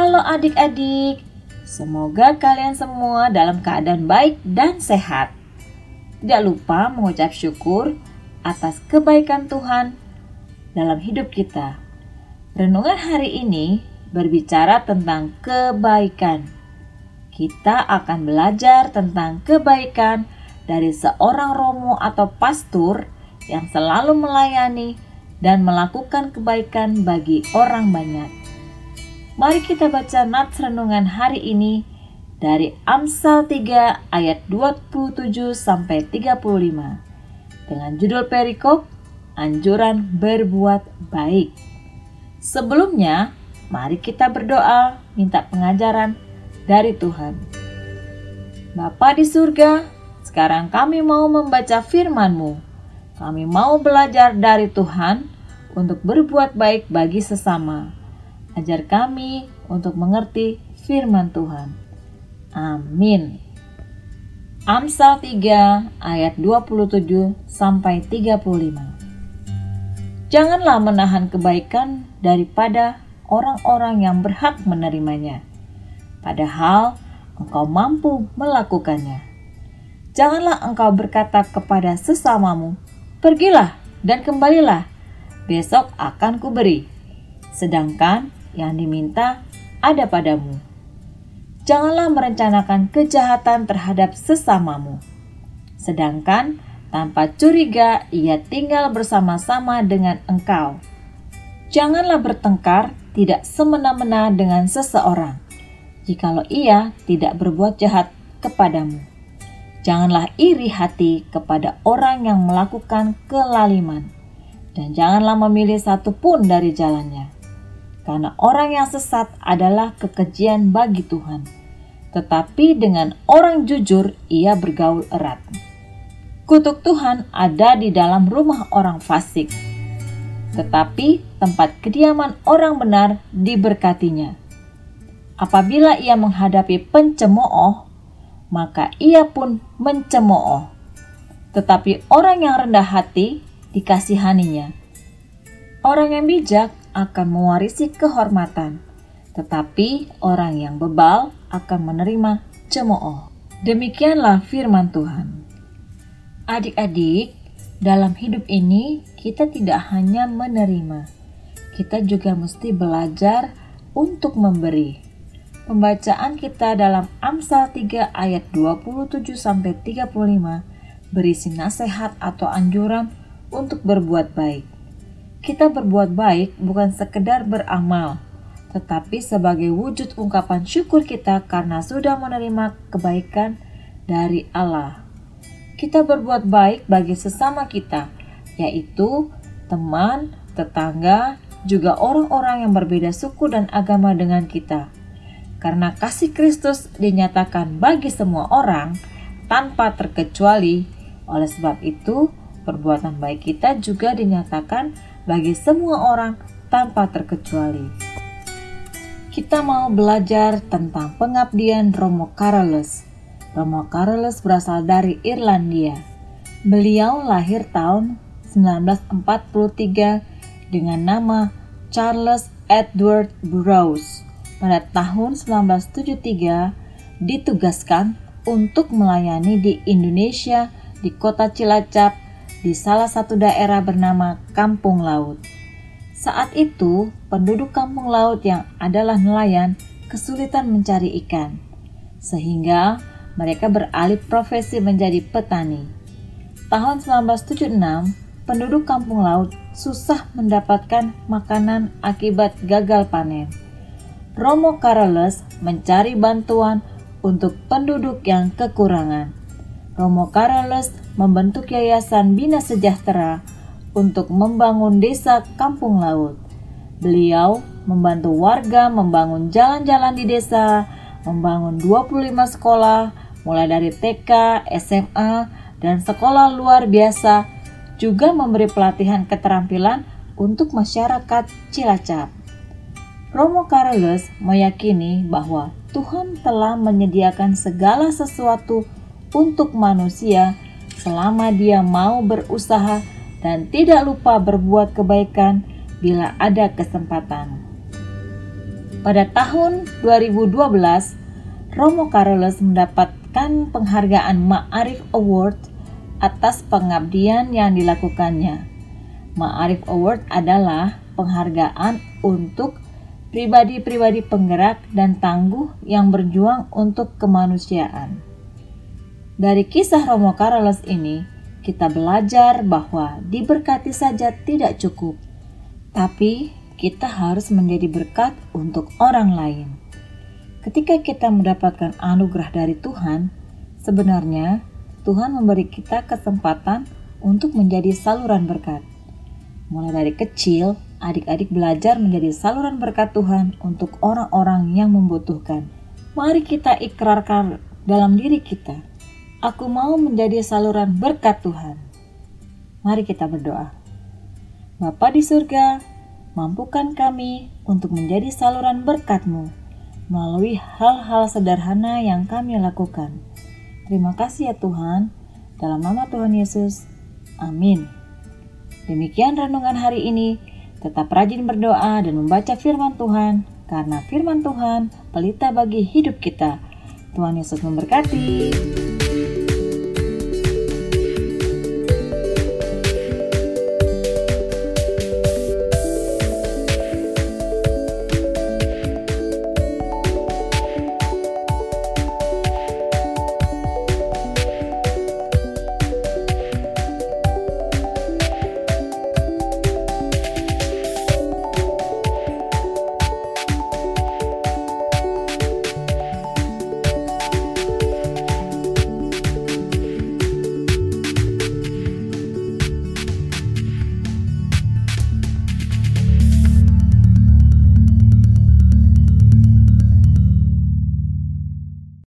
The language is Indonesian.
Halo adik-adik, semoga kalian semua dalam keadaan baik dan sehat. Tidak lupa mengucap syukur atas kebaikan Tuhan dalam hidup kita. Renungan hari ini berbicara tentang kebaikan. Kita akan belajar tentang kebaikan dari seorang romo atau pastor yang selalu melayani dan melakukan kebaikan bagi orang banyak. Mari kita baca nats renungan hari ini dari Amsal 3 ayat 27 sampai 35 dengan judul perikop anjuran berbuat baik. Sebelumnya, mari kita berdoa minta pengajaran dari Tuhan. Bapa di surga, sekarang kami mau membaca firman-Mu. Kami mau belajar dari Tuhan untuk berbuat baik bagi sesama. Ajar kami untuk mengerti firman Tuhan. Amin. Amsal 3 ayat 27 sampai 35. Janganlah menahan kebaikan daripada orang-orang yang berhak menerimanya. Padahal engkau mampu melakukannya. Janganlah engkau berkata kepada sesamamu, "Pergilah dan kembalilah, besok akan kuberi." Sedangkan yang diminta ada padamu. Janganlah merencanakan kejahatan terhadap sesamamu. Sedangkan tanpa curiga ia tinggal bersama-sama dengan engkau. Janganlah bertengkar tidak semena-mena dengan seseorang, jikalau ia tidak berbuat jahat kepadamu. Janganlah iri hati kepada orang yang melakukan kelaliman, dan janganlah memilih satu pun dari jalannya karena orang yang sesat adalah kekejian bagi Tuhan. Tetapi dengan orang jujur ia bergaul erat. Kutuk Tuhan ada di dalam rumah orang fasik, tetapi tempat kediaman orang benar diberkatinya. Apabila ia menghadapi pencemooh, maka ia pun mencemooh. Tetapi orang yang rendah hati dikasihaninya. Orang yang bijak akan mewarisi kehormatan, tetapi orang yang bebal akan menerima cemooh. Demikianlah firman Tuhan. Adik-adik, dalam hidup ini kita tidak hanya menerima, kita juga mesti belajar untuk memberi. Pembacaan kita dalam Amsal 3 ayat 27 sampai 35 berisi nasihat atau anjuran untuk berbuat baik. Kita berbuat baik bukan sekedar beramal, tetapi sebagai wujud ungkapan syukur kita karena sudah menerima kebaikan dari Allah. Kita berbuat baik bagi sesama kita, yaitu teman, tetangga, juga orang-orang yang berbeda suku dan agama dengan kita. Karena kasih Kristus dinyatakan bagi semua orang tanpa terkecuali, oleh sebab itu perbuatan baik kita juga dinyatakan bagi semua orang tanpa terkecuali. Kita mau belajar tentang pengabdian Romo Carolus. Romo Carolus berasal dari Irlandia. Beliau lahir tahun 1943 dengan nama Charles Edward Burroughs. Pada tahun 1973 ditugaskan untuk melayani di Indonesia di kota Cilacap di salah satu daerah bernama Kampung Laut. Saat itu, penduduk Kampung Laut yang adalah nelayan kesulitan mencari ikan, sehingga mereka beralih profesi menjadi petani. Tahun 1976, penduduk Kampung Laut susah mendapatkan makanan akibat gagal panen. Romo Carolus mencari bantuan untuk penduduk yang kekurangan. Romo Carolus membentuk Yayasan Bina Sejahtera untuk membangun desa kampung laut. Beliau membantu warga membangun jalan-jalan di desa, membangun 25 sekolah, mulai dari TK, SMA, dan sekolah luar biasa, juga memberi pelatihan keterampilan untuk masyarakat Cilacap. Romo Carolus meyakini bahwa Tuhan telah menyediakan segala sesuatu untuk manusia selama dia mau berusaha dan tidak lupa berbuat kebaikan bila ada kesempatan. Pada tahun 2012, Romo Carlos mendapatkan penghargaan Ma'arif Award atas pengabdian yang dilakukannya. Ma'arif Award adalah penghargaan untuk pribadi-pribadi penggerak dan tangguh yang berjuang untuk kemanusiaan. Dari kisah Romo Carlos ini, kita belajar bahwa diberkati saja tidak cukup, tapi kita harus menjadi berkat untuk orang lain. Ketika kita mendapatkan anugerah dari Tuhan, sebenarnya Tuhan memberi kita kesempatan untuk menjadi saluran berkat. Mulai dari kecil, adik-adik belajar menjadi saluran berkat Tuhan untuk orang-orang yang membutuhkan. Mari kita ikrarkan dalam diri kita, aku mau menjadi saluran berkat Tuhan. Mari kita berdoa. Bapa di surga, mampukan kami untuk menjadi saluran berkat-Mu melalui hal-hal sederhana yang kami lakukan. Terima kasih ya Tuhan, dalam nama Tuhan Yesus. Amin. Demikian renungan hari ini. Tetap rajin berdoa dan membaca firman Tuhan, karena firman Tuhan pelita bagi hidup kita. Tuhan Yesus memberkati.